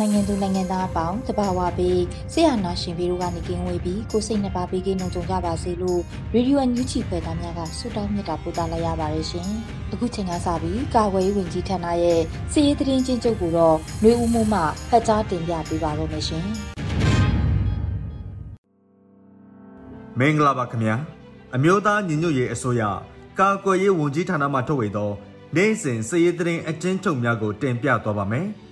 မြန်မာနိုင်ငံသူနိုင်ငံသားအပေါင်းတဘာဝပေးဆရာနာရှင်ဗီတို့ကနေကင်းဝေးပြီးကိုစိတ်နှပါပေးကင်းလုံးကြုံကြပါစေလို့ရေဒီယိုအန်ယူချီဖွယ်သားများကဆုတောင်းမြတ်တာပို့သလိုက်ရပါတယ်ရှင်။အခုချိန်ကစပြီးကာဝေးဝင်ကြီးဌာနရဲ့စီရေးသတင်းချင်းချုပ်ကိုတော့နှွေဦးမှုမှဖတ်ကြားတင်ပြပေးပါရမရှင်။မင်္ဂလာပါခင်ဗျာ။အမျိုးသားညီညွတ်ရေးအစိုးရကာကွယ်ရေးဝန်ကြီးဌာနမှထုတ်ဝေသောနိုင်စဉ်စီရေးသတင်းအကျဉ်းချုပ်များကိုတင်ပြသွားပါမယ်။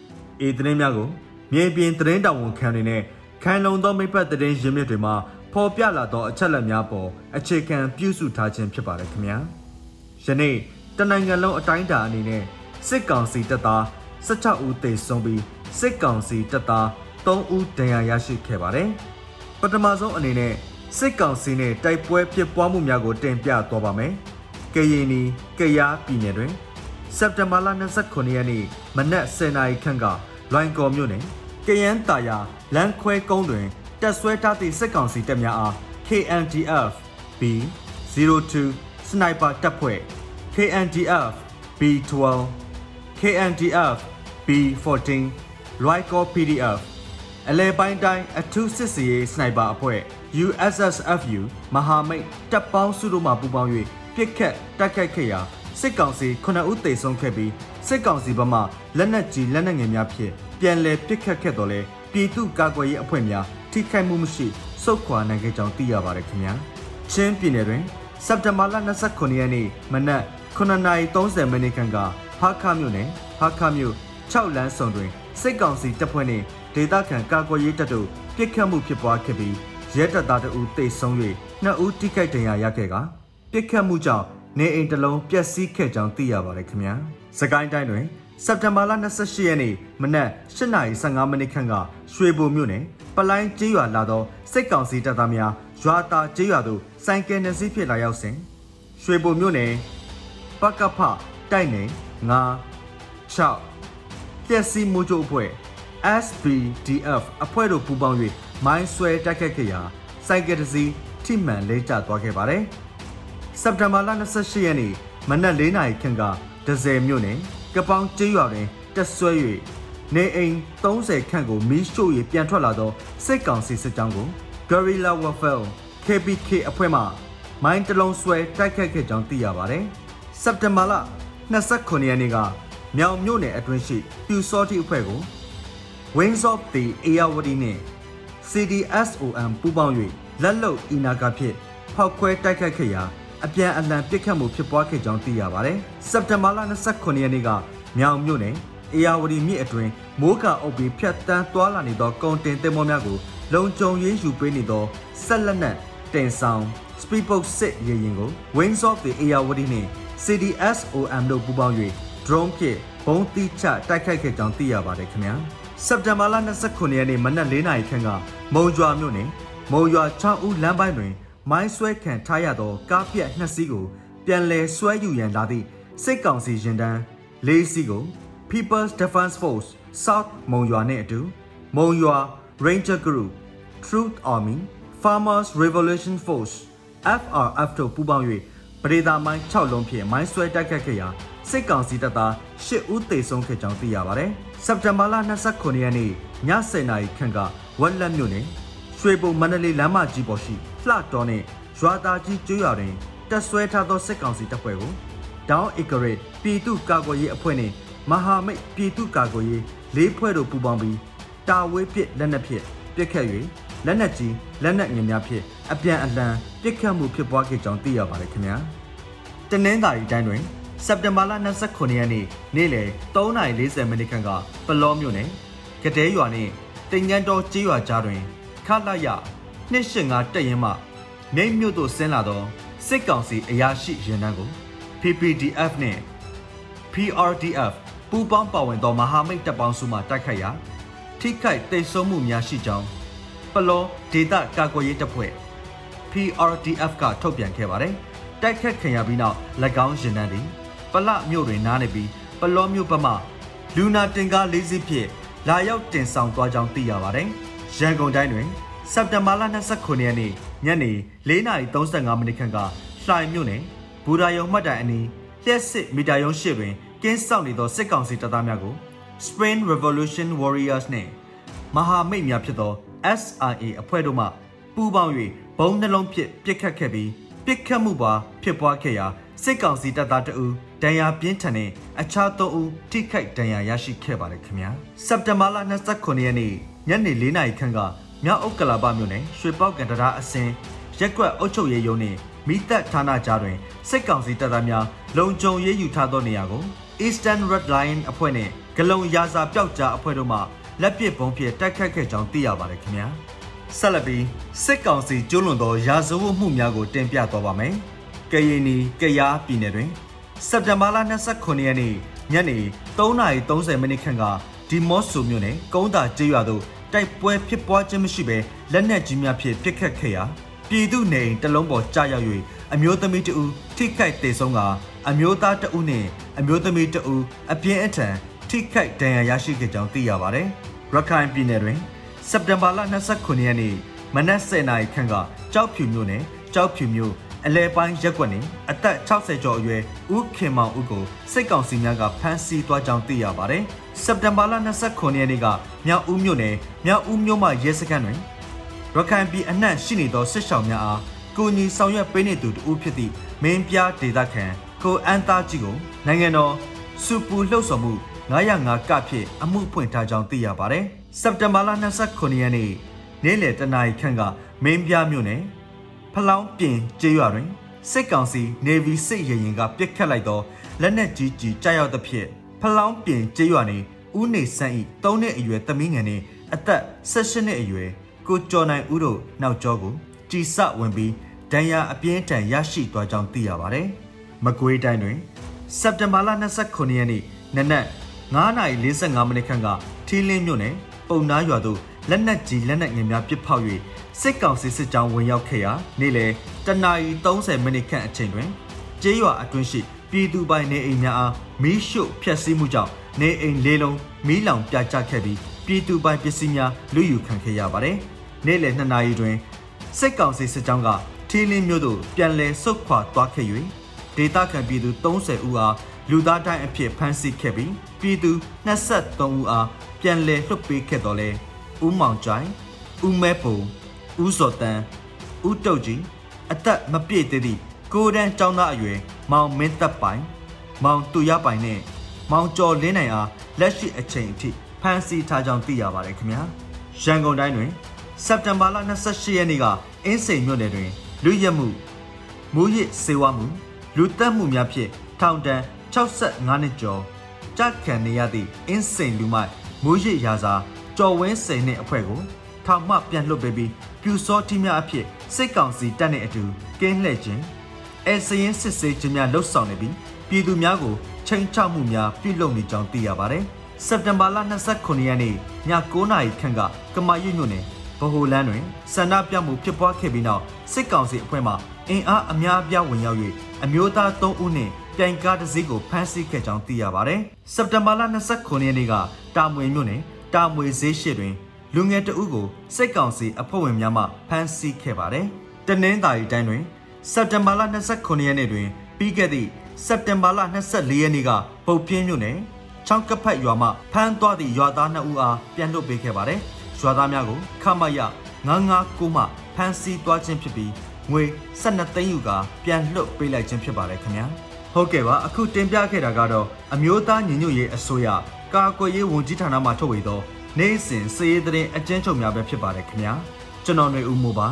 ဤသတင်းများကိုမြေပြင်သတင်းတောင်ဝန်ခံတွေနဲ့ခံလုံသောမိဖက်သတင်းရင်းမြစ်တွေမှာဖော်ပြလာသောအချက်အလက်များပေါ်အခြေခံပြုစုထားခြင်းဖြစ်ပါတယ်ခင်ဗျာယနေ့တနိုင်ငံလုံးအတိုင်းအတာအနေနဲ့စစ်ကောင်စီတပ်သား16ဦးသေဆုံးပြီးစစ်ကောင်စီတပ်သား3ဦးဒဏ်ရာရရှိခဲ့ပါတယ်ပထမဆုံးအနေနဲ့စစ်ကောင်စီနဲ့တိုက်ပွဲဖြစ်ပွားမှုများကိုတင်ပြသွားပါမယ်ကရင်နီကယားပြည်နယ်တွင်စက်တင်ဘာလ29ရက်နေ့မနက်10:00နာရီခန့်က လွိုင်ကော်မြို့နယ်ကယန်းတာယာလမ်းခွဲကုန်းတွင်တက်ဆွဲထားသည့်စစ်ကောင်စီတပ်များအား KNDF B02 စနိုက်ပါတပ်ဖွဲ့ KNDF B12 KNDF B14 လွိုင်ကော် PDF အလဲပိုင်းတိုင်းအထူးစစ်စီရေးစနိုက်ပါအဖွဲ့ USSFU မဟာမိတ်တပ်ပေါင်းစုတို့မှပူးပေါင်း၍ပြစ်ခတ်တိုက်ခိုက်ခဲ့ရာစစ်ကောင်စီ9ဦးသေဆုံးခဲ့ပြီး စစ်ကောင်စီဘက်မှလက်နက်ကြီးလက်နက်ငယ်များဖြင့်ပြန်လည်ပစ်ခတ်ခဲ့တော်လဲပြည်သူ့ကာကွယ်ရေးအဖွဲ့များထိခိုက်မှုမရှိစုခွာနိုင်ခဲ့ကြောင်းသိရပါတယ်ခင်ဗျာချင်းပြည်နယ်တွင်စက်တင်ဘာလ29ရက်နေ့မနက်9:30မိနစ်ခန့်ကဟာခမြို့နယ်ဟာခမြို့6လမ်းဆောင်တွင်စစ်ကောင်စီတပ်ဖွဲ့နှင့်ဒေသခံကာကွယ်ရေးတပ်တို့ပစ်ခတ်မှုဖြစ်ပွားခဲ့ပြီးရဲတပ်သားတို့သေဆုံး၍နှစ်ဦးထိခိုက်ဒဏ်ရာရခဲ့ကပစ်ခတ်မှုကြောင့် နေအိမ်တစ်လုံးပျက်စီးခဲ့ကြောင်းသိရပါတယ်ခင်ဗျာ။စကိုင်းတိုင်းတွင်စက်တင်ဘာလ28ရက်နေ့မနက်8:15မိနစ်ခန့်ကရွှေဘိုမြို့နယ်ပလိုင်းကျေးရွာလာသောစစ်ကောင်စီတပ်သားများရွာတာကျေးရွာသို့စိုင်းကယ်နှစီးဖြစ်လာရောက်စဉ်ရွှေဘိုမြို့နယ်ပကဖတိုက်နယ်9 6ပျက်စီးမှုချုပ်အဖွဲ့ SBDF အဖွဲ့တို့ပူးပေါင်း၍မိုင်းဆွဲတိုက်ခတ်ခဲ့ရာစိုက်ကယ်တစီထိမှန်လဲကျသွားခဲ့ပါတယ်။ စက်တင်ဘာလ28ရက်နေ့မနက်၄နာရီခန့်ကဒဇယ်မြို့နယ်ကပောင်ကျေးရွာတွင်တက်ဆွဲ၍နေအိမ်30ခန့်ကိုမီးရှို့၍ပြန်ထွက်လာသောစစ်ကောင်စီစစ်ကြောင်းကို Guerrilla Warfare KPK အဖွဲ့မှမိုင်းတလုံးဆွဲတိုက်ခတ်ခဲ့ကြောင်းသိရပါတယ်။စက်တင်ဘာလ29ရက်နေ့ကမြောင်မြို့နယ်အတွင်းရှိပြူစောတိအဖွဲ့ကို Wings of the Ayawadi နှင့် CDSOM ပူးပေါင်း၍လက်လုံအီနာကဖြင့်ဖောက်ခွဲတိုက်ခတ်ခဲ့ရာ အပြန်အလှန်ပစ်ခတ်မှုဖြစ်ပွားခဲ့ကြောင်းသိရပါတယ်။စက်တင်ဘာလ29ရက်နေ့ကမြောင်မြို့နယ်အေယာဝတီမြစ်အတွင်းမိုးကအုပ်ပြီးဖြတ်တန်းသွားလာနေသောကုန်တင်သင်္ဘောများကိုလုံခြုံရေးယူပေးနေသောဆက်လက်နက်တင်ဆောင် Speedboat စစ်ရေရင်ကို Wings of the Ayawadi နှင့် CDSOM တို့ပူးပေါင်း၍ drone ဖြင့်ဘုံတိချတိုက်ခိုက်ခဲ့ကြောင်းသိရပါတယ်ခင်ဗျာစက်တင်ဘာလ29ရက်နေ့မနက်၄နာရီခန့်ကမုံရွာမြို့နယ်မုံရွာ6ဦးလမ်းပိုင်းတွင် မိုင်းဆွဲခံထားရသောကားပြက်နှစ်စီးကိုပြန်လည်ဆွဲယူရန်လာသည့်စစ်ကောင်စီရင်တန်း၄စီးကို People's Defense Force South မုံရွာနှင့်အတူမုံရွာ Ranger Group Truth Army Farmers Revolution Force FRF တို့ပူးပေါင်း၍ပရိသာမိုင်း6လုံးဖြင့်မိုင်းဆွဲတိုက်ခတ်ခဲ့ရာစစ်ကောင်စီတပ်သား10ဦးသေဆုံးခဲ့ကြောင်းသိရပါတယ်။စက်တင်ဘာလ29ရက်နေ့ည10:00နာရီခန့်ကဝက်လက်မြို့နယ် ရွှေဘုံမန္တလေးလမ်းမကြီးပေါ်ရှိလှတော်နဲ့ရွာသားကြီးကျွော်တွင်တက်ဆွဲထားသောစစ်ကောင်စီတပ်ဖွဲ့ကိုဒေါင်းအီဂရစ်ပြည်သူ့ကာကွယ်ရေးအဖွဲ့နဲ့မဟာမိတ်ပြည်သူ့ကာကွယ်ရေးလေးဖွဲ့တို့ပူးပေါင်းပြီးတာဝေးပစ်လက်နက်ဖြင့်ပစ်ခတ်၍လက်နက်ကြီးလက်နက်ငယ်များဖြင့်အပြန်အလှန်ပစ်ခတ်မှုဖြစ်ပွားခဲ့ကြောင်းသိရပါတယ်ခင်ဗျာတနင်္သာရီတိုင်းတွင်စက်တင်ဘာလ29ရက်နေ့နေ့လယ်3:40မိနစ်ခန့်ကပလောမြို့နယ်ကတဲရွာနှင့်တင်ငန်းတော်ကျေးရွာကြားတွင် ခလာရ285တက်ရင်မှမြိတ်မြို့သို့ဆင်းလာသောစစ်ကောင်စီအရာရှိရင်တန်းကို PPDF နှင့် PRDF ပူးပေါင်းပါဝင်သောမဟာမိတ်တပ်ပေါင်းစုမှတိုက်ခိုက်ရာထိခိုက်တိတ်ဆုံးမှုများရှိကြောင်းပလောဒေတာကာကွယ်ရေးတပ်ဖွဲ့ PRDF ကထုတ်ပြန်ခဲ့ပါတယ်။တိုက်ခတ်ခံရပြီးနောက်၎င်းရင်တန်းသည်ပလမြို့တွင်နားနေပြီးပလောမြို့ဘက်မှလူနာတင်ကား၄စီးဖြင့်လာရောက်တင်ဆောင်သွားကြောင်းသိရပါတယ်။ ရန်ကုန်တိုင်းတွင်စက်တင်ဘာလ29ရက်နေ့ညနေ4:35မိနစ်ခန့်ကလှိုင်မြို့နယ်ဘူရာယုံမှတ်တိုင်အနီးလျှက်စစ်မီတာယုံရှိတွင်ကင်းစောင့်နေသောစစ်ကောင်စီတပ်သားများကို Spring Revolution Warriors နှင့်မဟာမိတ်များဖြစ်သော SRA အဖွဲ့တို့မှပူးပေါင်း၍ဘုံနှလုံးဖြင့်ပစ်ခတ်ခဲ့ပြီးပစ်ခတ်မှုပါဖြစ်ပွားခဲ့ရာစစ်ကောင်စီတပ်သားတအူဒဏ်ရာပြင်းထန်တဲ့အခြားသုံးဦးထိခိုက်ဒဏ်ရာရရှိခဲ့ပါတယ်ခင်ဗျာစက်တင်ဘာလ29ရက်နေ့ ညနေ4နာရီခန့်ကမြောက်ဥက္ကလာပမြို့နယ်ရွှေပေါက်ကန်တရားအစင်ရက်ကွက်အုပ်ချုပ်ရေးရုံးနှင့်မိသက်ဌာနကြားတွင်စစ်ကောင်စီတပ်သားများလုံခြုံရေးယူထားသောနေရာကို Eastern Red Line အဖွဲ့နဲ့ဂလုံရာစာပျောက်ကြားအဖွဲ့တို့မှလက်ပစ်ဘုံဖြင့်တိုက်ခတ်ခဲ့ကြောင်းသိရပါတယ်ခင်ဗျာဆက်လက်ပြီးစစ်ကောင်စီကျူးလွန်သောရာဇဝတ်မှုများကိုတင်ပြသွားပါမယ်ကရင်နီကရားပြည်နယ်တွင်စက်တင်ဘာလ29ရက်နေ့ညနေ3:30မိနစ်ခန့်က ဒီမော့ဆိုမြို့နယ်ကုန်းတာကျေးရွာသို့တိုက်ပွဲဖြစ်ပွားခြင်းမရှိဘဲလက်နက်ကြီးများဖြင့်ပစ်ခတ်ခဲ့ရာပြည်သူနေအိမ်တလုံးပေါ်ကြားရောက်၍အမျိုးသမီးတဦးထိခိုက်ဒေဆုံးကအမျိုးသားတဦးနှင့်အမျိုးသမီးတဦးအပြင်းအထန်ထိခိုက်ဒဏ်ရာရရှိခဲ့ကြောင်းသိရပါတယ်။ရခိုင်ပြည်နယ်တွင်စက်တင်ဘာလ29ရက်နေ့မနက်10:00နာရီခန့်ကကြောက်ဖြူမြို့နယ်ကြောက်ဖြူမြို့အလဲပိုင်းရက်ကွက်နေအသက်60ကျော်အရွယ်ဦးခင်မောင်ဦးကိုစစ်ကောင်စီများကဖမ်းဆီးသွားကြောင်းသိရပါတယ်။ စက်တင်ဘာလ29ရက်နေ့ကမြောက်ဦးမြို့နယ်မြောက်ဦးမြို့မှရဲစခန်းတွင်ရခိုင်ပြည်အနှံ့ရှိနေသောစစ်ဆောင်များအားကိုညီဆောင်ရွက်ပေးနေသူတူဖြစ်သည့်မင်းပြားဒေသခံကိုအန်သားကြီးကိုနိုင်ငံတော်စူပူလှုပ်ဆောင်မှု905ကဖြစ်အမှုဖွင့်ထားကြောင်းသိရပါတယ်။စက်တင်ဘာလ29ရက်နေ့နေ့လယ်တနာရီခန့်ကမင်းပြားမြို့နယ်ဖလောင်းပြင်ကျေးရွာတွင်စစ်ကောင်စီ Navy စစ်ရေရင်ကပစ်ခတ်လိုက်သောလက်နက်ကြီးကြီးကြားရောက်သဖြင့် ဖလောင်းပြင်ကျေးရွာနေဦးနေဆန်းဤ၃နှစ်အရွယ်သမီးငယ်နှင့်အသက်၁၈နှစ်အရွယ်ကိုကျော်နိုင်ဦးတို့နောက်ကျောကိုကြည်စဝင်ပြီးဒဏ်ရာအပြင်းထန်ရရှိသွားကြောင်းသိရပါတယ်။မကွေးတိုင်းတွင်စက်တင်ဘာလ29ရက်နေ့နနက်9:45မိနစ်ခန့်ကထီးလင်းမြို့နယ်ပုံနာရွာသို့လက်နက်ကြီးလက်နက်ငယ်များပစ်ဖောက်၍စစ်ကောင်စီစစ်ကြောင်းဝင်ရောက်ခဲ့ရာနေ့လယ်တနာရီ30မိနစ်ခန့်အချိန်တွင်ကျေးရွာအတွင်းရှိ ပြည်သူပိုင်နေအိမ်များအားမီးရှို့ဖျက်ဆီးမှုကြောင့်နေအိမ်လေးလုံးမီးလောင်ပြကျခဲ့ပြီးပြည်သူပိုင်ပစ္စည်းများလူယူခံခဲ့ရပါတယ်။နေ့လယ်2နာရီတွင်စစ်ကောင်စီစစ်ကြောင်းကထီးလင်းမြို့သို့ပြန်လည်ဆုတ်ခွာသွားခဲ့၍ဒေသခံပြည်သူ30ဦးအားလူသားတိုင်းအဖြစ်ဖမ်းဆီးခဲ့ပြီးပြည်သူ23ဦးအားပြန်လည်လွှတ်ပေးခဲ့တော်လဲဦးမောင်ကြိုင်ဦးမဲပုံဦးစော်တန်းဦးတုတ်ကြီးအသက်မပြည့်သေးသည့်ကိုရန်ចောင်းသားအရွယ် မောင်မင်းသက်ပိုင်မောင်တူရပိုင်နဲ့မောင်ကျော်လင်းနိုင်အားလက်ရှိအချိန်အထိဖမ်းဆီးထားကြောင်းသိရပါတယ်ခင်ဗျာရန်ကုန်တိုင်းတွင်စက်တင်ဘာလ28ရက်နေ့ကအင်းစိန်မြို့နယ်တွင်လူရက်မှုမူရစ်စေဝါမှုလူတက်မှုများဖြင့်ထောင်ဒဏ်65နှစ်ကျော်ကြခံနေရသည့်အင်းစိန်လူမိုက်မူရစ်ရာစာကျော်ဝင်းစိန်နှင့်အဖွဲ့ကိုထောင်မှပြန်လွှတ်ပေးပြီးပြူစောတိများအဖြစ်စစ်ကောင်စီတပ်နှင့်အတူကင်းလှည့်ခြင်း အဲစရင်စစ်ဆေးခြင်းများလှုပ်ဆောင်နေပြီးပြည်သူများကိုချိန်ချမှုများပြုလုပ်နေကြောင်းသိရပါတယ်။စက်တင်ဘာလ29ရက်နေ့ည9:00နာရီခန့်ကကမာရွတ်မြို့နယ်ဗဟိုလန်းတွင်ဆန္ဒပြမှုဖြစ်ပွားခဲ့ပြီးနောက်စစ်ကောင်စီအဖွဲ့မှအင်အားအများအပြားဝင်ရောက်၍အမျိုးသား3ဦးနှင့်ပြိုင်ကားတစ်စီးကိုဖမ်းဆီးခဲ့ကြောင်းသိရပါတယ်။စက်တင်ဘာလ29ရက်နေ့ကတာမွေမြို့နယ်တာမွေဈေးရှိတွင်လူငယ်တဦးကိုစစ်ကောင်စီအဖွဲ့ဝင်များမှဖမ်းဆီးခဲ့ပါတယ်။တနင်္သာရီတိုင်းတွင် စက်တင်ဘာလ29ရက်နေ့တွင်ပြီးခဲ့သည့်စက်တင်ဘာလ24ရက်နေ့ကပုတ်ပြင်းမြို့နယ်ချောင်းကဖက်ရွာမှဖမ်းသွားသည့်ရွာသား2ဦးအားပြန်လွှတ်ပေးခဲ့ပါတယ်။ရွာသားများကိုခမရ959မှဖမ်းဆီးသွားခြင်းဖြစ်ပြီးငွေ12သိန်းယူကပြန်လွှတ်ပေးလိုက်ခြင်းဖြစ်ပါတယ်ခင်ဗျာ။ဟုတ်ကဲ့ပါအခုတင်ပြခဲ့တာကတော့အမျိုးသားညီညွတ်ရေးအစိုးရကာကွယ်ရေးဝန်ကြီးဌာနမှထုတ်ဝေသောနိုင်စဉ်စည်ရေးသတင်းအကျဉ်းချုပ်များပဲဖြစ်ပါတယ်ခင်ဗျာကျွန်တော်ຫນွေဦးမိုးပါ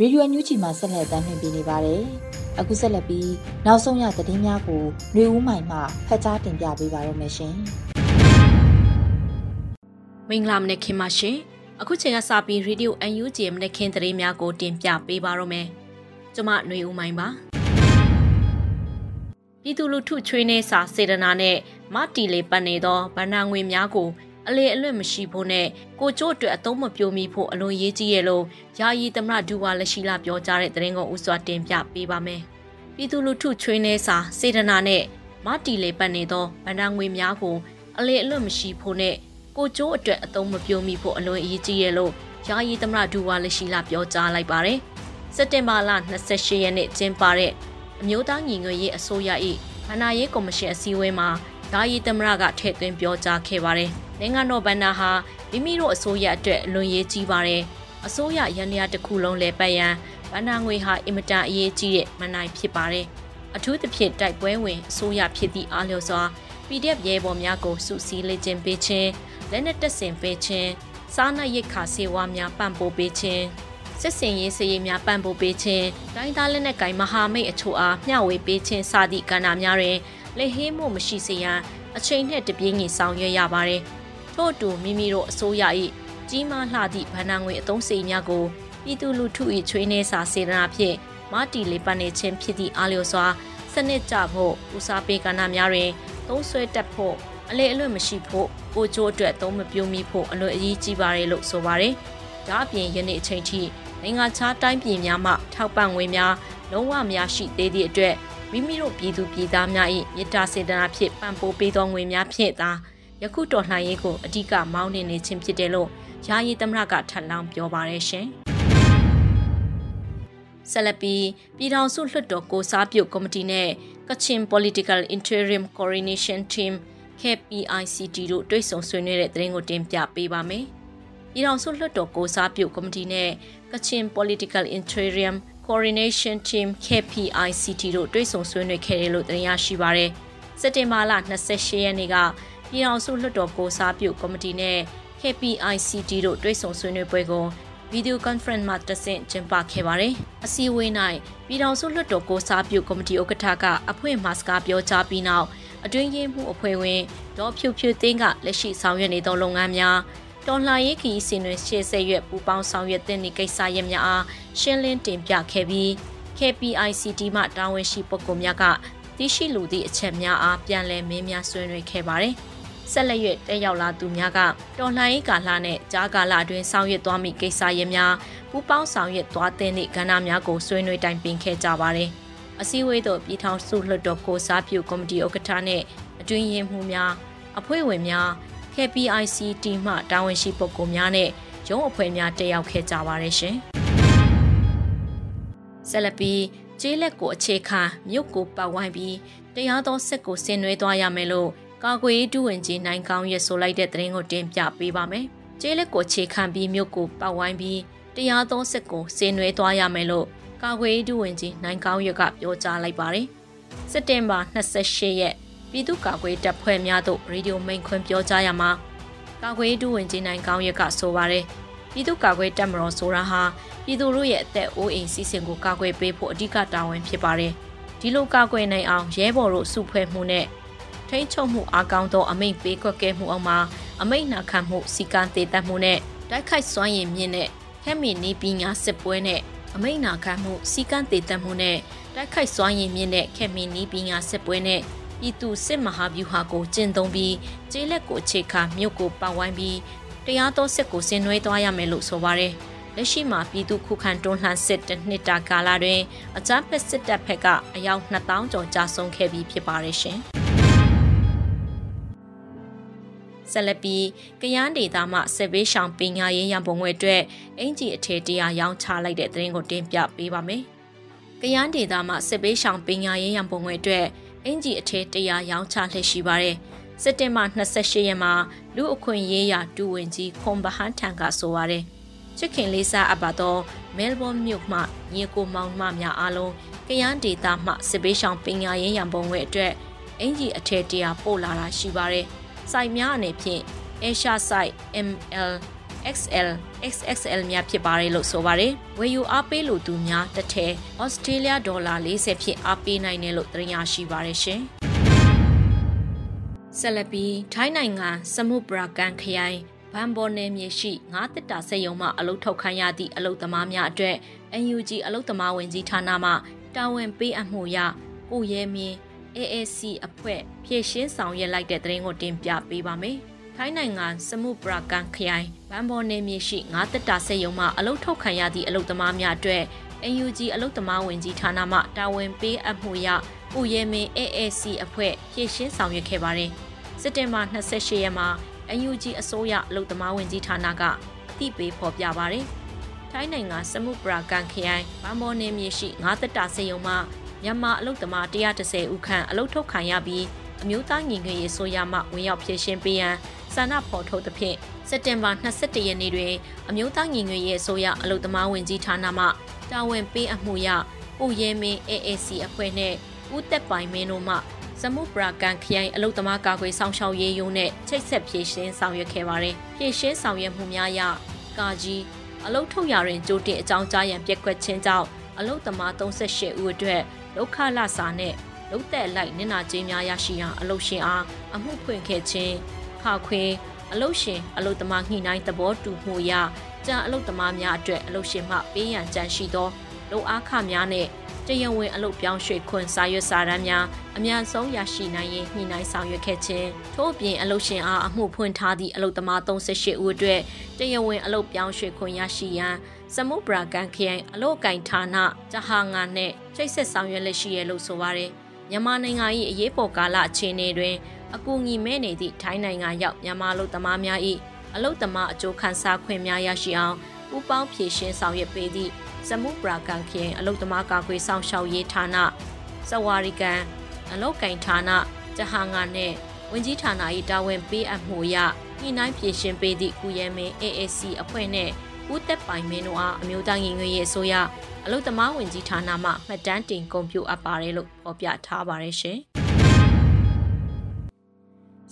ရေဒီယိုအန်ယူဂျီမှာဆက်လက်တင်ပြနေပါတယ်။အခုဆက်လက်ပြီးနောက်ဆုံးရသတင်းများကိုຫນွေဦးမိုင်မှဖတ်ကြားတင်ပြပေးပါရမရှင်။မင်္ဂလာမနက်ခင်းပါရှင်။အခုချိန်ကစပြီးရေဒီယိုအန်ယူဂျီမနက်ခင်းသတင်းများကိုတင်ပြပေးပါရမယ်။ကျွန်မຫນွေဦးမိုင်ပါ။ပြည်သူလူထုချွေးနေစာစေတနာနဲ့မတီလေးပတ်နေသောဗန္နာငွေများကို အလေအလွတ်မရှိဖို့နဲ့ကိုကျို့အတွက်အသုံးမပြုမိဖို့အလွန်ရေးကြီးရဲ့လို့ယာယီသမရဒူဝါလက်ရှိလာပြောကြားတဲ့သတင်းကိုဥစွာတင်ပြပေးပါမယ်။ပြည်သူလူထုချွေးနေစာစေတနာနဲ့မတီလေပတ်နေသောဗန္ဒငွေများကိုအလေအလွတ်မရှိဖို့နဲ့ကိုကျိုးအတွက်အသုံးမပြုမိဖို့အလွန်အရေးကြီးရဲ့လို့ယာယီသမရဒူဝါလက်ရှိလာပြောကြားလိုက်ပါတယ်။စက်တင်ဘာလ28ရက်နေ့ကျင်းပတဲ့အမျိုးသားညီညွတ်ရေးအစိုးရ၏ဗန္ဒာရေးကော်မရှင်အစည်းအဝေးမှာယာယီသမရကထည့်သွင်းပြောကြားခဲ့ပါတယ်။ နိုင်ငံတော်ဗန္နာဟာမိမိတို့အစိုးရအတွက်အလွန်ရေးကြီးပါတယ်။အစိုးရရန်ရာတစ်ခုလုံးလဲပတ်ရန်ဗန္နာငွေဟာအင်မတန်အရေးကြီးတဲ့မနိုင်ဖြစ်ပါတယ်။အထူးသဖြင့်တိုက်ပွဲဝင်အစိုးရဖြစ်သည့်အားလျော်စွာ PDF ရဲဘော်များကိုစုစည်းလေ့ကျင့်ပေးခြင်းလက်နက်တပ်ဆင်ပေးခြင်းစားနပ်ရိက္ခာဆေးဝါးများပံ့ပိုးပေးခြင်းစစ်စင်ရေးစည်ရေးများပံ့ပိုးပေးခြင်းတိုင်းသားလက်နက်ကိုင်မဟာမိတ်အချို့အားမျှဝေပေးခြင်းစသည့်ကဏ္ဍများတွင်လက်ဟင်းမှုမရှိစေရန်အချိန်နဲ့တပြေးညီဆောင်ရွက်ရပါတယ်။ ထို့အတူမိမိတို့အစိုးရ၏ကြီးမားလှသည့်ဗဏ္ဍာငွေအသုံးစရိတ်များကိုပြည်သူလူထု၏ချွေးနှဲစာစေတနာဖြင့်မတီလေးပတ်နေခြင်းဖြစ်သည့်အားလျော်စွာစနစ်ကျဖို့ဦးစားပေးကဏ္ဍများတွင်သုံးဆွဲတတ်ဖို့အလေအလွတ်မရှိဖို့ကိုကျိုးအတွက်သုံးမပြုံးမိဖို့အလွယ်အရေးကြီးပါတယ်လို့ဆိုပါတယ်။ဒါအပြင်ယနေ့အချိန်ထိနိုင်ငံခြားတိုင်းပြည်များမှထောက်ပံ့ငွေများလုံးဝများရှိသေးသည့်အတွက်မိမိတို့ပြည်သူပြည်သားများ၏မေတ္တာစေတနာဖြင့်ပံ့ပိုးပေးသောငွေများဖြင့်သာ ယခုတော်လှန်ရေးကိုအဓိကမောင်းနှင်နေခြင်းဖြစ်တယ်လို့ယာယီသမရကထပ်လောင်းပြောပါရရှင်။ဆက်လက်ပြီးပြည်ထောင်စုလွှတ်တော်ကိုစားပြုကော်မတီနဲ့ Kachin Political Interim Coordination Team KPICT တို့တွဲဆုံဆွေးနွေးတဲ့သတင်းကိုတင်ပြပေးပါမယ်။ပြည်ထောင်စုလွှတ်တော်ကိုစားပြုကော်မတီနဲ့ Kachin Political Interim Coordination Team KPICT တို့တွဲဆုံဆွေးနွေးခဲ့တယ်လို့သတင်းရရှိပါရယ်။စက်တင်ဘာလ28ရက်နေ့က ပြည်အောင်စုလွှတ်တော်ကိုစားပြုကော်မတီနဲ့ KPICT တို့တွဲဆုံဆွေးနွေးပွဲကိုဗီဒီယိုကွန်ဖရင့်မှာတဆင့်ကျင်းပခဲ့ပါတယ်။အစည်းအဝေး၌ပြည်ထောင်စုလွှတ်တော်ကိုစားပြုကော်မတီဥက္ကဋ္ဌကအဖွဲ့မှစကားပြောကြားပြီးနောက်အတွင်းရေးမှုအဖွဲ့ဝင်ဒေါ်ဖြူဖြူသိန်းကလက်ရှိဆောင်ရွက်နေသောလုပ်ငန်းများတော်လှန်ရေးခီးစင်တွင်ရှေ့ဆက်ရွက်ပူပေါင်းဆောင်ရွက်တဲ့ကိစ္စရပ်များအားရှင်းလင်းတင်ပြခဲ့ပြီး KPICT မှတာဝန်ရှိပုဂ္ဂိုလ်များကသိရှိလူသည့်အချက်များအားပြန်လည်မင်းများဆွေးနွေးခဲ့ပါတယ်။ ဆက်လက်၍တက်ရောက်လာသူများကတော်လှန်ရေးကာလနဲ့ကြားကာလအတွင်းဆောင်ရွက်သွားမိကိစ္စရပ်များပူးပေါင်းဆောင်ရွက်သွားတဲ့သည့်ကဏ္ဍများကိုဆွေးနွေးတိုင်ပင်ခဲ့ကြပါတယ်။အစည်းအဝေးသို့ပြည်ထောင်စုလွှတ်တော်ကိုစားပြုကော်မတီဥက္ကဋ္ဌနဲ့အတွင်းရေးမှူးများအဖွဲ့ဝင်များ KPIC တီမှတာဝန်ရှိပုဂ္ဂိုလ်များနဲ့ရုံးအဖွဲ့များတက်ရောက်ခဲ့ကြပါတယ်ရှင်။ဆက်လက်ပြီးကျေးလက်ကိုအခြေခံမြို့ကိုပတ်ဝိုင်းပြီးတရားသောစစ်ကိုဆင်နွှဲသွားရမယ်လို့ ကာကွယ်ရေးဒုဝန်ကြီးနိုင်ကောင်းရဲ့ဆိုလိုက်တဲ့သတင်းကိုတင်ပြပေးပါမယ်။ကျေးလက်ကိုခြေခံပြီးမြို့ကိုပတ်ဝိုင်းပြီးတရားသောစစ်ကိုဆင်နွှဲသွားရမယ်လို့ကာကွယ်ရေးဒုဝန်ကြီးနိုင်ကောင်းရကပြောကြားလိုက်ပါတယ်။စက်တင်ဘာ28ရက်ပြည်သူ့ကာကွယ်တပ်ဖွဲ့များတို့ရေဒီယိုမိန်ခွန်းပြောကြားရမှာကာကွယ်ရေးဒုဝန်ကြီးနိုင်ကောင်းရကဆိုပါတယ်။ပြည်သူ့ကာကွယ်တပ်မတော်ဆိုတာဟာပြည်သူတို့ရဲ့အသက်အိုးအိမ်စီစဉ်ကိုကာကွယ်ပေးဖို့အဓိကတာဝန်ဖြစ်ပါတယ်။ဒီလိုကာကွယ်နိုင်အောင်ရဲဘော်တို့စုဖွဲ့မှုနဲ့ ထိန်းချုပ်မှုအားကောင်းသောအမိန့်ပေးကွက်ကဲမှုအောင်မှာအမိန့်နာခံမှုစီကံတည်တတ်မှုနဲ့တိုက်ခိုက်စွမ်းရည်မြင့်တဲ့ဟက်မီနီပညာစစ်ပွဲနဲ့အမိန့်နာခံမှုစီကံတည်တတ်မှုနဲ့တိုက်ခိုက်စွမ်းရည်မြင့်တဲ့ခက်မီနီပညာစစ်ပွဲနဲ့ပြည်သူစစ်မဟာဗျူဟာကိုကျင့်သုံးပြီးကျေးလက်ကိုအခြေခံမြို့ကိုပတ်ဝိုင်းပြီးတရားတော်စစ်ကိုဆင်နွှဲသွားရမယ်လို့ဆိုပါတယ်။လက်ရှိမှာပြည်သူခုခံတွန်းလှန်စစ်တစ်နှစ်တာကာလတွင်အကြမ်းဖက်စစ်တပ်ဘက်ကအယောက်2000ကျော်ကြာဆုံးခဲ့ပြီးဖြစ်ပါတယ်ရှင်။ ဆက်လက်ပြီးကရန်ဒေတာမှစစ်ဘေးရှောင်ပညာရေးရန်ပုံငွေအတွက်အင်ဂျီအထေတရားရောင်းချလိုက်တဲ့သတင်းကိုတင်ပြပေးပါမယ်။ကရန်ဒေတာမှစစ်ဘေးရှောင်ပညာရေးရန်ပုံငွေအတွက်အင်ဂျီအထေတရားရောင်းချလှည့်ရှိပါတယ်။စက်တင်ဘာ28ရက်မှာလူအခွင့်ရေးရာဒူဝင်ကြီးခွန်ဘဟန်ထံကဆိုပါရယ်ချစ်ခင်လေးစားအပ်ပါတော့မဲလ်ဘွန်မြို့မှညီကိုမောင်နှမများအားလုံးကရန်ဒေတာမှစစ်ပေးရှောင်ပညာရေးရန်ပုံငွေအတွက်အင်ဂျီအထက်တရာပို့လာတာရှိပါတယ်။ စိုက်များအနေဖြင့် Asia Site ML XL XXL များဖြစ်ပါတယ်လို့ဆိုပါတယ်။ဝယ်ယူအားပေးလို့သူများတစ်ထည် Australia ဒေါ်လာ40ဖြင့်အားပေးနိုင်တယ်လို့သိရရှိပါတယ်ရှင်။ဆက်လက်ပြီးထိုင်းနိုင်ငံစမုပရာကန်ခရိုင်ဘန်ဘော်နယ်မြေရှိငါးတစ်တာစက်ရုံမှအလုထုတ်ခိုင်းရသည့်အလုသမားများအတွက် NUG အလုသမားဝင်ကြီးဌာနမှတာဝန်ပေးအပ်မှုရကိုရဲမင်း AAC အဖွဲ့ဖြည့်ရှင်းဆောင်ရွက်လိုက်တဲ့သတင်းကိုတင်ပြပေးပါမယ်။ထိုင်းနိုင်ငံစမုပရာကန်ခရိုင်ဘန်ဘော်နယ်မြေရှိငါးတက်တာစက်ရုံမှအလုတ်ထုတ်ခံရသည့်အလုတ်သမားများအတွက် NUG အလုတ်သမားဝင်ကြီးဌာနမှတာဝန်ပေးအပ်မှုရဥရဲမင်း AAC အဖွဲ့ဖြည့်ရှင်းဆောင်ရွက်ခဲ့ပါတယ်။စက်တင်ဘာ28ရက်မှာ NUG အစိုးရအလုတ်သမားဝင်ကြီးဌာနကအသိပေးဖော်ပြပါတယ်။ထိုင်းနိုင်ငံစမုပရာကန်ခရိုင်ဘန်ဘော်နယ်မြေရှိငါးတက်တာစက်ရုံမှ မြန်မာအလုတ်သမား130ဦးခန့်အလုတ်ထုတ်ခံရပြီးအမျိုးသားညီညွတ်ရေးဆိုရမှဝင်ရောက်ဖြည့်ရှင်ပေးရန်ဆန္ဒဖော်ထုတ်သဖြင့်စက်တင်ဘာ22ရက်နေ့တွင်အမျိုးသားညီညွတ်ရေးဆိုရအလုတ်သမားဝင်ကြီးဌာနမှတာဝန်ပေးအမှုရပိုရဲမင်း AAC အဖွဲ့နှင့်ဦးသက်ပိုင်မင်းတို့မှစမုပရာကန်ခရိုင်အလုတ်သမားကာကွယ်ဆောင်ရှောက်ရေးယုံနဲ့ချိတ်ဆက်ဖြည့်ရှင်းဆောင်ရွက်ခဲ့ပါတယ်။ဖြည့်ရှင်းဆောင်ရွက်မှုများအရကာကြီးအလုတ်ထုတ်ရရင်ကြိုတင်အကြောင်းကြားရန်ပြက်ကွက်ခြင်းကြောင့်အလုတ်သမား38ဦးအတွက် ဒုက္ခလစာနဲ့လုတ်သက်လိုက်နင်နာကြေးများရရှိရန်အလုရှင်အားအမှုဖွင့်ခဲ့ခြင်းခါခွေအလုရှင်အလုသမားညှိနှိုင်းသဘောတူမှုရကြံအလုသမားများအတွက်အလုရှင်မှပေးရန်ကြံရှိသောလုံအားခများနဲ့တရဝင်အလုပြောင်းရွှေ့ခွင့်စာရွက်စာတမ်းများအများဆုံးရရှိနိုင်ရင်ညှိနှိုင်းဆောင်ရွက်ခဲ့ခြင်းထို့အပြင်အလုရှင်အားအမှုဖွင့်ထားသည့်အလုသမား38ဦးအတွက်တရဝင်အလုပြောင်းရွှေ့ခွင့်ရရှိရန် စမုပရာကန်ခရိုင်အလို့ကင်ဌာနဂျဟာငါနဲ့ချိတ်ဆက်ဆောင်ရွက်လက်ရှိရလို့ဆိုပါတယ်မြန်မာနိုင်ငံ၏အရေးပေါ်ကာလအခြေအနေတွင်အကူအညီမဲ့နေသည့်ထိုင်းနိုင်ငံရောက်မြန်မာလူသမားများ၏အလုသမားအကျိုးခံစားခွင့်များရရှိအောင်ပူးပေါင်းဖြည့်ရှင်းဆောင်ရွက်ပေးသည့်စမုပရာကန်ခရိုင်အလုသမားကာကွယ်ဆောင်ရှောက်ရေးဌာနစဝါရီကန်အလုကင်ဌာနဂျဟာငါနဲ့ဝင်ကြီးဌာန၏တာဝန်ပေးအပ်မှုရညှိနှိုင်းဖြည့်ရှင်းပေးသည့်ကုရဲမင်း AAC အဖွဲ့နှင့် ဦးသက်ပိုင်မင်းတို့အားအမျိုးသားညီညွတ်ရေးအစိုးရအလုသမားဝင်ကြီးဌာနမှမှတ်တမ်းတင်ဂုဏ်ပြုအပ်ပါတယ်လို့ဖော်ပြထားပါတယ်ရှင်။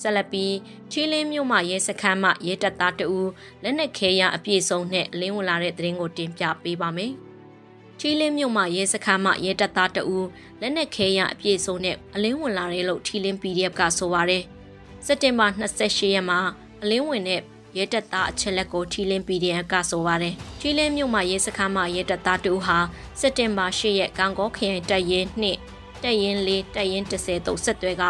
ဆက်လက်ပြီးချီလင်းမြို့မှရဲစခန်းမှရဲတပ်သားတဦးလက်နက်ခဲရအပြည့်စုံနဲ့လင်းဝင်လာတဲ့သတင်းကိုတင်ပြပေးပါမယ်။ချီလင်းမြို့မှရဲစခန်းမှရဲတပ်သားတဦးလက်နက်ခဲရအပြည့်စုံနဲ့အလင်းဝင်လာတဲ့လို့ချီလင်း PDF ကဆိုပါရယ်။စက်တင်ဘာ28ရက်မှာအလင်းဝင်တဲ့ ရဲတပ်သားအချက်လက်ကိုထီလင်း PDF ကဆိုပါတယ်။ထီလင်းမြို့မှာရဲစခန်းမှာရဲတပ်သားတူဟာစက်တင်ဘာ10ရက်ကောင်ကောခရိုင်တပ်ရင်း2တပ်ရင်း4တပ်ရင်း30တို့ဆက်သွဲက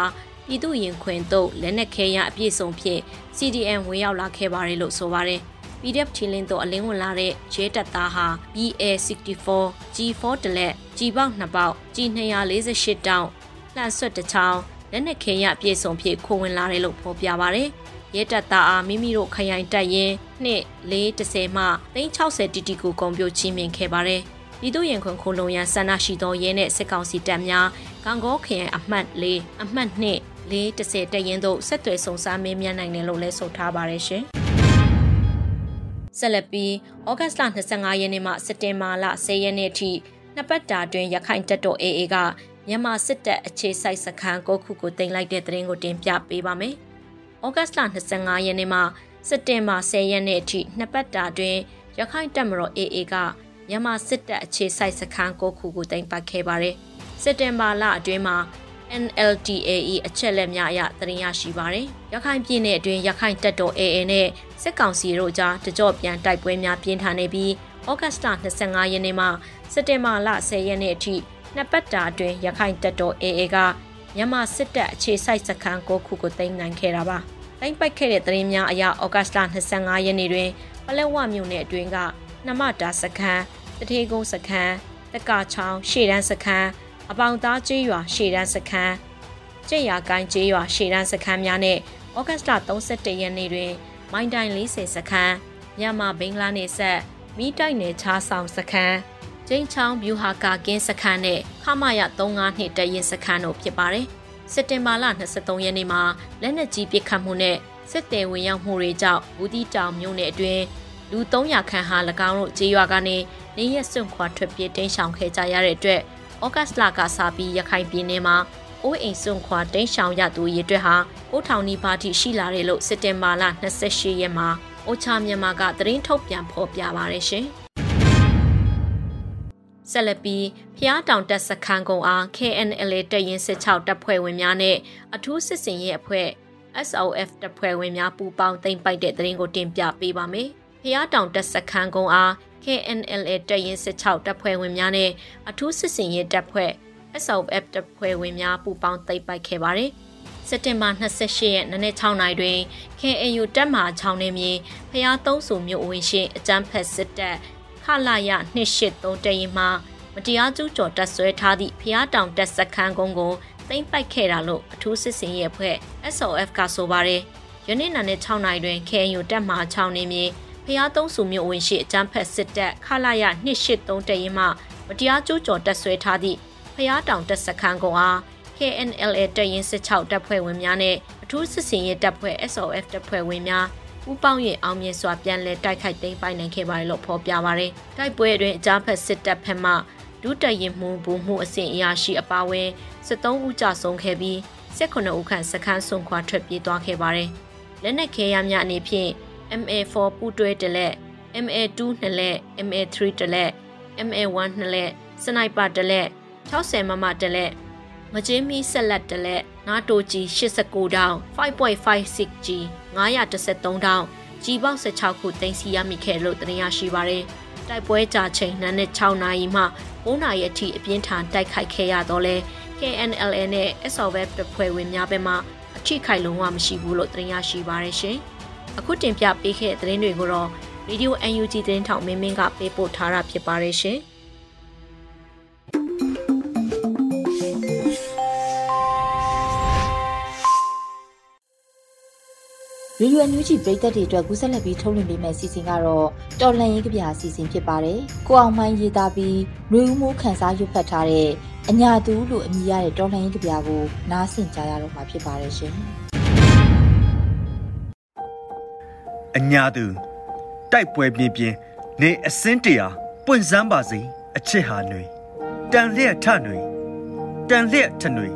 ပြည်သူရင်ခွင်တို့လက်နက်ခဲရအပြည့်စုံဖြင့် CDN ဝင်ရောက်လာခဲ့ပါတယ်လို့ဆိုပါတယ်။ PDF ထီလင်းတို့အလင်းဝင်လာတဲ့ရဲတပ်သားဟာ BA64 G4 တလက် G ပေါက်2ပေါက် G 248 တောင်းလှန်ဆွတ်တစ်ချောင်းလက်နက်ခဲရအပြည့်စုံဖြင့်ခိုးဝင်လာတယ်လို့ဖော်ပြပါတယ်။ ရဲတပ်သားအားမိမိတို့ခရိုင်တပ်ရင်းနှစ်430မှ360တီတီကိုကုန်ပြိုချင်းမြင်ခဲ့ပါတယ်။ပြည်သူရင်ခွန်ခုံလုံရန်ဆန္ဒရှိသောရဲနဲ့စစ်ကောင်စီတပ်များကံကောခရိုင်အမှတ်၄အမှတ်2 430တရင်တို့ဆက်သွယ်ဆုံစားမင်းမြန်နိုင်တယ်လို့လည်းဆိုထားပါတယ်ရှင်။ဆက်လက်ပြီးဩဂတ်စ်လ25ရက်နေ့မှစက်တင်ဘာလ10ရက်နေ့ထိနှစ်ပတ်တာတွင်ရခိုင်တပ်တော် AA ကမြန်မာစစ်တပ်အခြေစိုက်စခန်းကိုခုကိုတင်လိုက်တဲ့သတင်းကိုတင်ပြပေးပါမယ်။ ဩဂတ်စ်လ25ရက်နေ့မှစက်တင်ဘာ10ရက်နေ့အထိနှစ်ပတ်တာတွင်ရခိုင်တပ်မတော် AA ကမြန်မာစစ်တပ်အခြေစိုက်စခန်းကိုခုကိုတင်ပတ်ခဲ့ပါတယ်။စက်တင်ဘာလအတွင်းမှာ NLDAE အချက်လက်များအရသတင်းရရှိပါတယ်။ရခိုင်ပြည်နယ်အတွင်းရခိုင်တပ်တော် AA နဲ့စစ်ကောင်စီတို့ကြားတကြော့ပြန်တိုက်ပွဲများပြင်းထန်နေပြီးဩဂတ်စ်လ25ရက်နေ့မှစက်တင်ဘာလ10ရက်နေ့အထိနှစ်ပတ်တာအတွင်းရခိုင်တပ်တော် AA ကမြန်မာစစ်တပ်အခြေစိုက်စခန်းကိုခုကိုသိမ်းနိုင်ခဲ့တာပါ။ တိုင်းပိုက်ခဲ့တဲ့သတင်းများအရဩဂတ်စ်လ25ရက်နေ့တွင်ပလက်ဝမြို့နယ်အတွင်းကနမတာစခန်းတထေကုန်းစခန်းတက္ကချောင်းရှေ့တန်းစခန်းအပေါင်သားကျေးရွာရှေ့တန်းစခန်းကျက်ရကိုင်းကျေးရွာရှေ့တန်းစခန်းများနဲ့ဩဂတ်စ်လ31ရက်နေ့တွင် မိုင်းတိုင်40စခန်းမြန်မာဘင်္ဂလားနယ်စပ်မိတိုက်နယ်ချားဆောင်စခန်းကျင်းချောင်းဗျူဟာကာကင်းစခန်းနဲ့ခမရ35နှစ်တရင်စခန်းတို့ဖြစ်ပါတယ်။ စစက်တင်ဘာလ23ရက်နေ့မှာလက်နက်ကြီးပစ်ခတ်မှုနဲ့စစ်တေဝင်ရောက်မှုတွေကြောင့်ဘူးတီတောင်မြို့နယ်အတွင်းလူ300ခန့်ဟာ၎င်းတို့ကြေးရွာကနေနေရက်စွန့်ခွာထွက်ပြေးတိမ်းရှောင်ခဲ့ကြရတဲ့အတွက်ဩဂတ်စ်လကစပြီးရခိုင်ပြည်နယ်မှာအိုးအိမ်စွန့်ခွာတိမ်းရှောင်ရသူရေအတွက်ဟာ9000နီးပါးထိရှိလာတယ်လို့စက်တင်ဘာလ28ရက်မှာအိုချာမြန်မာကသတင်းထုတ်ပြန်ဖော်ပြပါရရှင်။ ဆက်လက်ပြီးဖျားတောင်တက်စခန်းကုန်းအား KNLA တပ်ရင်း16တပ်ဖွဲ့ဝင်များနဲ့အထူးစစ်စင်ရေးအဖွဲ့ SOF တပ်ဖွဲ့ဝင်များပူးပေါင်းသိမ်းပိုက်တဲ့သတင်းကိုတင်ပြပေးပါမယ်။ဖျားတောင်တက်စခန်းကုန်းအား KNLA တပ်ရင်း16တပ်ဖွဲ့ဝင်များနဲ့အထူးစစ်စင်ရေးတပ်ဖွဲ့ SOF တပ်ဖွဲ့ဝင်များပူးပေါင်းသိမ်းပိုက်ခဲ့ပါတယ်။စက်တင်ဘာ28ရက်နေ့6နာရီတွင် KNU တပ်မှ6နေမြေဖျားသုံးစုမြို့ဝင်ရှိအကြမ်းဖက်စစ်တပ် ခလာရ283တရင်မှမတရားကျူးကျော်တပ်ဆွဲထားသည့်ဖျားတောင်တပ်စခန်းကုန်းကိုသိမ်းပိုက်ခဲ့တာလို့အထူးစစ်စင်ရေးအဖွဲ့ SOF ကဆိုပါတယ်။ယနေ့နာနဲ့6နိုင်တွင် KNU တပ်မှ6နေမြေဖျားသုံးစုမြို့ဝင်ရှိအကြမ်းဖက်စစ်တပ်ခလာရ283တရင်မှမတရားကျူးကျော်တပ်ဆွဲထားသည့်ဖျားတောင်တပ်စခန်းကုန်းအား KNLA တပ်ရင်း16တပ်ဖွဲ့ဝင်များနဲ့အထူးစစ်စင်ရေးတပ်ဖွဲ့ SOF တပ်ဖွဲ့ဝင်များ ပူးပေါင်းရင်အောင်မြင်စွာပြန်လည်တိုက်ခိုက်သိမ်းပိုက်နိုင်ခဲ့ပါတယ်လို့ဖော်ပြပါရယ်။တိုက်ပွဲတွင်အကြမ်းဖက်စစ်တပ်ဖက်မှဒုတရင်မှုဘူမှုအစဉ်အရာရှိအပါအဝင်73ဦးကြဆုံးခဲ့ပြီး18ဦးခန့်စခန်းဆွန်ခွာထွက်ပြေးသွားခဲ့ပါတယ်။လက်နက်ခဲယမ်းများအနေဖြင့် MA4 ပူတွဲတလက် MA2 နှစ်လက် MA3 တလက် MA1 နှစ်လက်စနိုက်ပါတလက်60မမတလက် မကျင်းမီဆက်လက်တလက်နာတိုကြီး89တောင်း 5.56G 913တောင်းကြီးပေါက်16ခုတင်စီရမိခဲ့လို့တင်ရရှိပါရယ်တိုက်ပွဲကြာချိန်နန်းနဲ့6နာရီမှ9နာရီအထိအပြင်းထန်တိုက်ခိုက်ခဲ့ရတော့လဲ KNLA နဲ့ SOVF တပ်ဖွဲ့ဝင်များဘက်မှအထိခိုက်လုံးဝမရှိဘူးလို့တင်ရရှိပါရယ်ရှင်အခုတင်ပြပေးခဲ့တဲ့သတင်းတွေကိုတော့ Radio UNG သတင်းထောက်မင်းမင်းကပေးပို့ထားတာဖြစ်ပါတယ်ရှင်။ ရေဒီယိုအန်ယူဂျီပရိသတ်တွေအတွက်ကူးဆက်လက်ပြီးထုတ်လွှင့်ပေးမယ့်အစီအစဉ်ကတော့တော်လန်ရေးကဗျာအစီအစဉ်ဖြစ်ပါတယ်။ကိုအောင်မိုင်းရေးသားပြီးနှွေဦးမိုးခန်းစားရွတ်ဖတ်ထားတဲ့အညာသူလို့အမည်ရတဲ့တော်လန်ရေးကဗျာကိုနားဆင်ကြရတော့မှာဖြစ်ပါတယ်ရှင်။အညာသူတိုက်ပွဲပြင်းပြင်းနေအစင်းတရာပွင့်စမ်းပါစေအချစ်ဟာနှွေတန်လျက်ထနှွေတန်လျက်ထနှွေ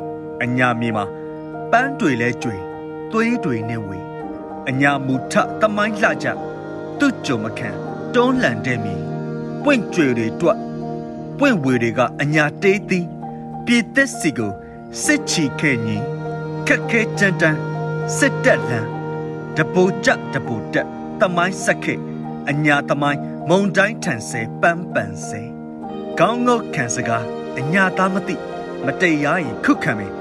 အညာမြေမှာပန်းတွေလဲကျွေသွေးတွေနဲ့ဝေ အညာမူထတမိုင်းလှကြသူ့ကြုံမခံတွန်းလှန်တဲ့မြေပွင့်ကြွေတွေတွက်ပွင့်ဝေတွေကအညာတေးသည်ပြည်သက်စီကိုစစ်ချီခဲ့ညီခက်ခဲကြမ်းတမ်းစစ်တက်လန်းတပူကြတပူတက်တမိုင်းဆက်ခဲ့အညာတမိုင်းမုံတိုင်းထန်ဆဲပန်းပန်ဆဲကောင်းငုတ်ခံစကားအညာသားမသိမတရားရင်ခုခံမယ်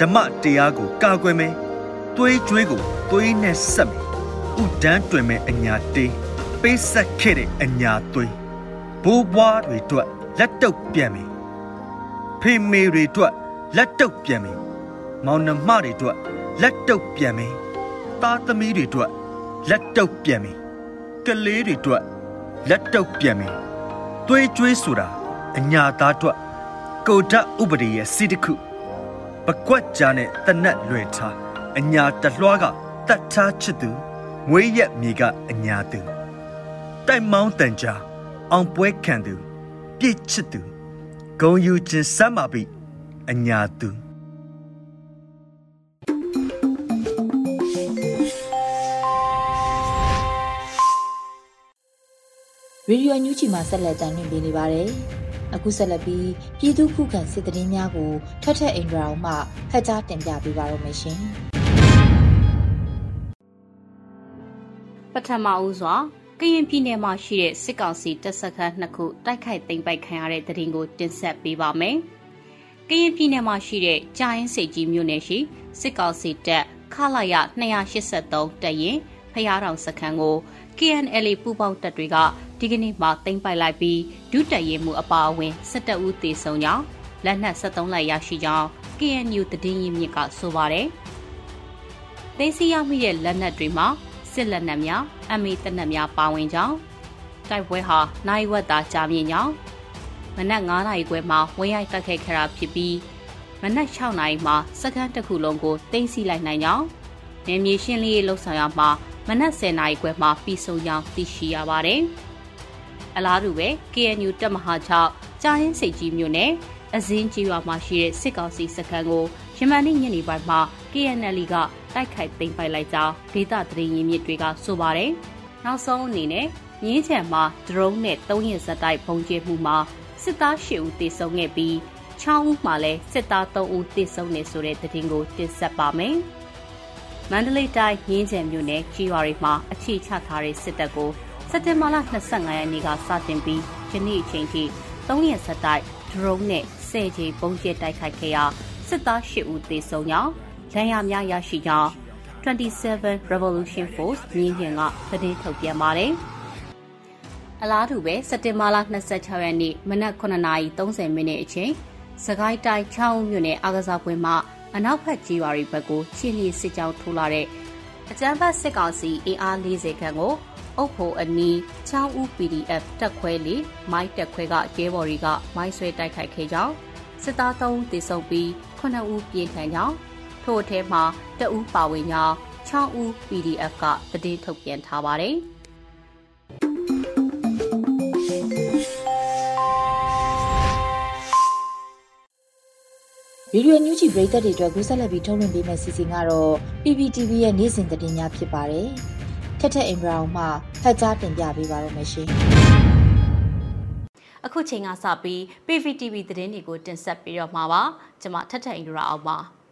ဓမ္မတရားကိုကာကွယ်မယ် သွေးကြွေးကိုသွေးနဲ့ဆက်မယ်ဥဒန်းတွင်မဲ့အညာတေးပေးဆက်ခဲ့တဲ့အညာသွေးဘိုးဘွားတွေအတွက်လက်တုပ်ပြန်မယ်ဖေမေတွေအတွက်လက်တုပ်ပြန်မယ်မောင်နှမတွေအတွက်လက်တုပ်ပြန်မယ်သားသမီးတွေအတွက်လက်တုပ်ပြန်မယ်ကလေးတွေအတွက်လက်တုပ်ပြန်မယ်သွေးကြွေးဆိုတာအညာသားအတွက်ကိုဓာတ်ဥပဒေရဲ့စီတခုပကွက်ကြားနဲ့တနတ်လွယ်ထား အညာတလွှားကတတ်ထားချစ်သူမွေးရက်မြေကအညာသူတိုက်မောင်းတန်ကြားအောင်ပွဲခံသူပြည့်ချစ်သူဂုံယူခြင်းစမ်းပါပြီအညာသူရေဒီယိုညူချီမှာဆက်လက်တင်ပြနေပါတယ်။အခုဆက်လက်ပြီးပြည်သူခုခံစစ်တရင်များကိုထထအင်ဒရာအောင်မှဖတ်ကြားတင်ပြပေးပါရမရှင်။ ပထမဦးစွာကရင်ပြည်နယ်မှာရှိတဲ့စစ်ကောင်စီတပ်စခန်းနှစ်ခုတိုက်ခိုက်သိမ်းပိုက်ခံရတဲ့တဲ့ရင်ကိုတင်ဆက်ပေးပါမယ်။ကရင်ပြည်နယ်မှာရှိတဲ့ကြာရင်စိတ်ကြီးမြို့နယ်ရှိစစ်ကောင်စီတပ်ခလာရ283တပ်ရင်ဖျားတောင်စခန်းကို KNL ပူးပေါင်းတပ်တွေကဒီကနေ့မှသိမ်းပိုက်လိုက်ပြီးဒုတပ်ရင်မှုအပါအဝင်17ဦးသေဆုံးကြောင်းလက်နက်73လိုက်ရရှိကြောင်း KNU တည်င်းရင်မြစ်ကဆိုပါတယ်။သိမ်းဆည်းရမိတဲ့လက်နက်တွေမှာ စစ်လက်နက်များအမေတနက်များပါဝင်ကြောင်းတိုက်ပွဲဟာနိုင်ဝက်သာကြာမြင့်ကြောင်းမနက်9နာရီခွဲမှာဝင်းရိုက်တက်ခဲ့ခရာဖြစ်ပြီးမမနက်6နာရီမှာစက္ကန့်တစ်ခုလုံးကိုတင်းစီလိုက်နိုင်ကြောင်းနေမြေရှင်းလင်းရေးလှုပ်ဆောင်ရမှာမနက်10နာရီခွဲမှာပြီးဆုံးကြောင်းသိရှိရပါတယ်။အလားတူပဲ KNU တပ်မဟာ6ကြားရင်စိတ်ကြီးမြို့နယ်အစင်းကြီးရွာမှာရှိတဲ့စစ်ကောင်စီစခန်းကိုရမန်နေ့ညနေပိုင်းမှာ KNL က တိုက်ခိုက်သိမ်းပိုက်လိုက်ကြောင်းဒေသသတင်းရင်းမြစ်တွေကဆိုပါတယ်။နောက်ဆုံးအနေနဲ့မြင်းချံမှာဒရုန်းနဲ့၃ရင်စက်တိုက်ပုံကျဲမှုမှာစစ်သား၈ဦးသေဆုံးခဲ့ပြီး6ဦးမှာလည်းစစ်သား3ဦးသေဆုံးနေဆိုတဲ့သတင်းကိုတင်ဆက်ပါမယ်။မန္တလေးတိုင်းရင်းချံမြို့နယ်ကြီးရွာတွေမှာအခြေချထားတဲ့စစ်တပ်ကိုစက်တင်ဘာလ25ရက်နေ့ကစတင်ပြီးယနေ့အချိန်ထိ3ရက်ဆက်တိုက်ဒရုန်းနဲ့10ကြီးပုံကျဲတိုက်ခိုက်ခဲ့ရာစစ်သား8ဦးသေဆုံးကြောင်း ရန်ရများရရှိကြောင်း27 Revolution Force မြင်းရင်ကသတင်းထုတ်ပြန်ပါတယ်။အလားတူပဲစက်တင်ဘာလ26ရက်နေ့မနက်9:30မိနစ်အချိန်စကိုင်းတိုင်းချောင်းမြို့နယ်အာကစားပွဲမှာအနောက်ဘက်ကြီးရွာတွေဘက်ကိုချင်းလီစစ်ကြောင်းထိုးလာတဲ့အကြမ်းဖက်စစ်ကောင်စီအင်အား40ခန့်ကိုအုပ်ဖို့အနီးချောင်းဦး PDF တက်ခွဲလေးမိုင်းတက်ခွဲကရဲဘော်တွေကမိုင်းဆွဲတိုက်ခိုက်ခဲ့ကြောင်းစစ်သား3ဦးသေဆုံးပြီး9ဦးပြေးထန်ကြောင်း ထို့အထဲမှာတအူးပါဝင်ကြောင်း6ဦး PDF ကတည်ထုတ်ပြန်ထားပါတယ်။ဗီဒီယိုညူးချီပရိသတ်တွေအတွက်ကူးဆက်လက်ပြီးထုတ်လွှင့်ပေးမယ့်စီစဉ်ကတော့ PPTV ရဲ့နေ့စဉ်သတင်းများဖြစ်ပါတယ်။ထက်ထက်အင်ဘရာအောင်မှဖတ်ကြားတင်ပြပေးပါရမရှင်။အခုချိန်ကစပြီး PPTV သတင်းတွေကိုတင်ဆက်ပေးတော့မှာပါ။ကျွန်မထက်ထက်အင်ဘရာအောင်ပါ။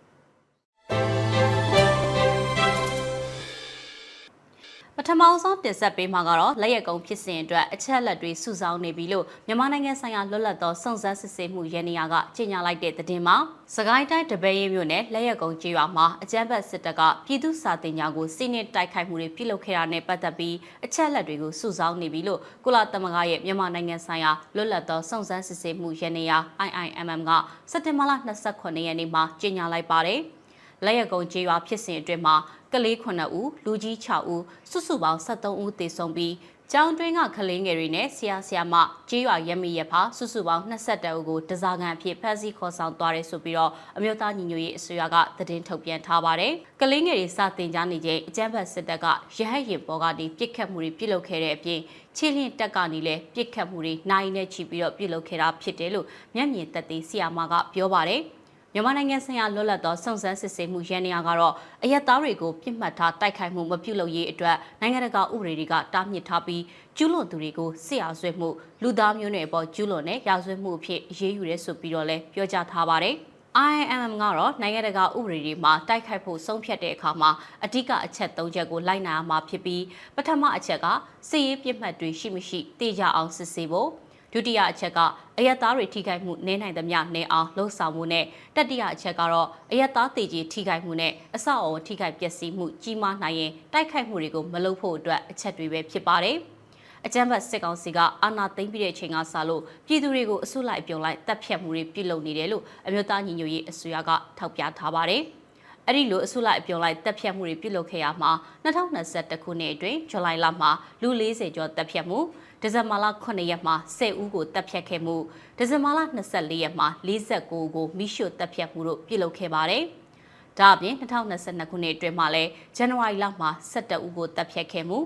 ပထမဆုံးတင်ဆက်ပေးမှာကတော့လက်ရက်ကုန်းဖြစ်စဉ်အတွက်အချက်အလက်တွေစုဆောင်းနေပြီလို့မြန်မာနိုင်ငံဆိုင်ရာလွတ်လပ်သောစုံစမ်းစစ်ဆေးမှုရန်နေရာကကြေညာလိုက်တဲ့သတင်းမှာစကိုင်းတိုင်းတပည့်ရမြို့နယ်လက်ရက်ကုန်းကျေးရွာမှာအကြမ်းဖက်စစ်တပ်ကပြည်သူစာတင်ညာကိုစီးနင်းတိုက်ခိုက်မှုတွေပြုလုပ်ခဲ့တာနဲ့ပတ်သက်ပြီးအချက်အလက်တွေကိုစုဆောင်းနေပြီလို့ကုလသမဂ္ဂရဲ့မြန်မာနိုင်ငံဆိုင်ရာလွတ်လပ်သောစုံစမ်းစစ်ဆေးမှုရန်နေရာ IIMM ကစက်တင်ဘာလ29ရက်နေ့မှာကြေညာလိုက်ပါတယ်။ လက်ရကုံကျေးရွာဖြစ်စဉ်အတွင်းမှာကလေး9ဦးလူကြီး6ဦးစုစုပေါင်း73ဦးသေဆုံးပြီးကျောင်းတွင်းကကလေးငယ်တွေနဲ့ဆရာဆရာမကြေးရွာရမီရဖာစုစုပေါင်း22ဦးကိုတစားကန်အဖြစ်ဖမ်းဆီးခေါ်ဆောင်သွားတယ်ဆိုပြီးတော့အမျိုးသားညီညွတ်ရေးအစိုးရကသတင်းထုတ်ပြန်ထားပါတယ်။ကလေးငယ်တွေစတင်ကြနေချိန်အကြမ်းဖက်စစ်တပ်ကရဟတ်ရင်ပေါ်ကနေပြစ်ခတ်မှုတွေပြုလုပ်ခဲ့တဲ့အပြင်ချီလင်းတက်ကနေလည်းပြစ်ခတ်မှုတွေနိုင်နဲ့ချီပြီးတော့ပြုလုပ်ခဲ့တာဖြစ်တယ်လို့မျက်မြင်သက်သေဆီယာမာကပြောပါတယ်။ မြန်မာနိုင်ငံဆိုင်ရာလွတ်လပ်သောစုံစမ်းစစ်ဆေးမှုရန်နေရာကတော့အရက်သားတွေကိုပြစ်မှတ်ထားတိုက်ခိုက်မှုမပြုလုပ်ရေးအတွက်နိုင်ငံတကာဥပဒေတွေကတားမြစ်ထားပြီးကျူးလွန်သူတွေကိုစစ်ရာဇဝတ်မှုလူသားမျိုးနွယ်ပေါ်ကျူးလွန်တဲ့ရာဇဝတ်မှုအဖြစ်အရေးယူရဲဆိုပြီးတော့လည်းပြောကြားထားပါတယ်။ IMM ကတော့နိုင်ငံတကာဥပဒေတွေမှာတိုက်ခိုက်ဖို့ဆုံးဖြတ်တဲ့အခါမှာအဓိကအချက်၃ချက်ကိုလိုက်နာရမှာဖြစ်ပြီးပထမအချက်ကစစ်ရေးပြစ်မှတ်တွေရှိမရှိသိကြအောင်စစ်ဆေးဖို့ ဒုတိယအချက်ကအယက်သားတွေထိခိုက်မှုနည်းနိုင်သမျှနည်းအောင်လှုံ့ဆော်မှုနဲ့တတိယအချက်ကတော့အယက်သားတေကြီးထိခိုက်မှုနဲ့အဆောက်အအုံထိခိုက်ပျက်စီးမှုကြီးမားနိုင်ရင်တိုက်ခိုက်မှုတွေကိုမလုပ်ဖို့အတွက်အချက်တွေပဲဖြစ်ပါတယ်။အကြမ်းဖက်စစ်ကောင်စီကအာဏာသိမ်းပြီးတဲ့အချိန်ကစလို့ပြည်သူတွေကိုအဆုလိုက်အပြုံလိုက်တပ်ဖြတ်မှုတွေပြုလုပ်နေတယ်လို့အမျိုးသားညီညွတ်ရေးအစိုးရကထောက်ပြထားပါတယ်။အဲ့ဒီလိုအဆုလိုက်အပြုံလိုက်တပ်ဖြတ်မှုတွေပြုလုပ်ခဲ့ရမှာ2021ခုနှစ်အတွင်းဇူလိုင်လမှာလူ40ကျော်တပ်ဖြတ်မှု ဒီဇင်ဘာလ9ရက်မှာ10ဦးကိုတပ်ဖြတ်ခဲ့မှုဒီဇင်ဘာလ24ရက်မှာ49ကိုမိရှုတပ်ဖြတ်မှုတို့ပြုလုပ်ခဲ့ပါတယ်။ဒါအပြင်2022ခုနှစ်အတွင်းမှာလည်းဇန်နဝါရီလမှာ17ဦးကိုတပ်ဖြတ်ခဲ့မှု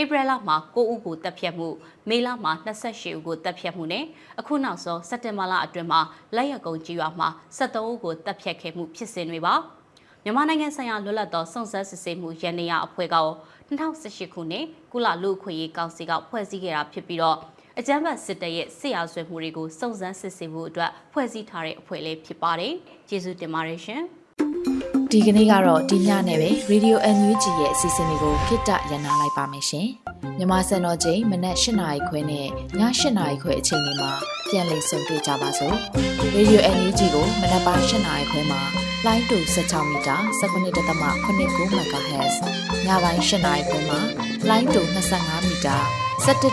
ဧပြီလမှာ9ဦးကိုတပ်ဖြတ်မှုမေလမှာ28ဦးကိုတပ်ဖြတ်မှုနဲ့အခုနောက်ဆုံးစက်တင်ဘာလအတွင်းမှာလက်ရကုံကြီးရွာမှာ73ဦးကိုတပ်ဖြတ်ခဲ့မှုဖြစ်စဉ်တွေပါမြန်မာနိုင်ငံဆိုင်ရာလွတ်လပ်သောစုံစမ်းစစ်ဆေးမှုရန်နေရအဖွဲ့က 2018ခုနှစ်ကုလလူ့အခွင့်အရေးကောင်စီကဖွဲ့စည်းခဲ့တာဖြစ်ပြီးတော့အကြမ်းဖက်စစ်တပ်ရဲ့စစ်ရာဇဝတ်မှုတွေကိုစုံစမ်းစစ်ဆေးမှုအတွက်ဖွဲ့စည်းထားတဲ့အဖွဲ့လေးဖြစ်ပါတယ်။ကျေးဇူးတင်ပါတယ်ရှင်။ဒီကနေ့ကတော့ဒီညနဲ့ပဲ Radio NUG ရဲ့အစီအစဉ်လေးကိုခਿੱတရနာလိုက်ပါမယ်ရှင်။မြမစံတော်ချိန်မနက်၈နာရီခွဲနဲ့ည၈နာရီခွဲအချိန်တွေမှာပြန်လည်ဆုံတွေ့ကြပါစို့။ Radio NUG ကိုမနက်ပိုင်း၈နာရီခွဲမှာ လိုင်းတူ16မီတာ19.89 MHz ညပိုင်း၈နာရီခွဲမှာလိုင်းတူ25မီတာ17.6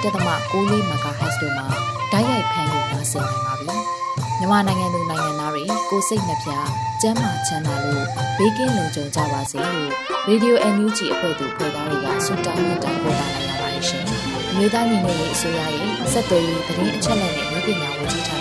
MHz တို့မှာဓာတ်ရိုက်ဖမ်းလို့နိုင်စေနိုင်ပါပြီ။မြန်မာနိုင်ငံသူနိုင်ငံသားတွေကိုစိတ်နှပြစမ်းမချမ်းသာလို့ဘေးကင်းလုံခြုံကြပါစေလို့ Radio NUG အဖွဲ့သူဖွဲ့သားတွေကဆုတောင်းမြတ်တာပို့တာလိုက်ရပါတယ်ရှင်။အမျိုးသားညီညွတ်ရေးအစိုးရရဲ့စက်သွေးရေးသတင်းအချက်အလက်နဲ့မျိုးပညာဝန်ကြီးဌာနက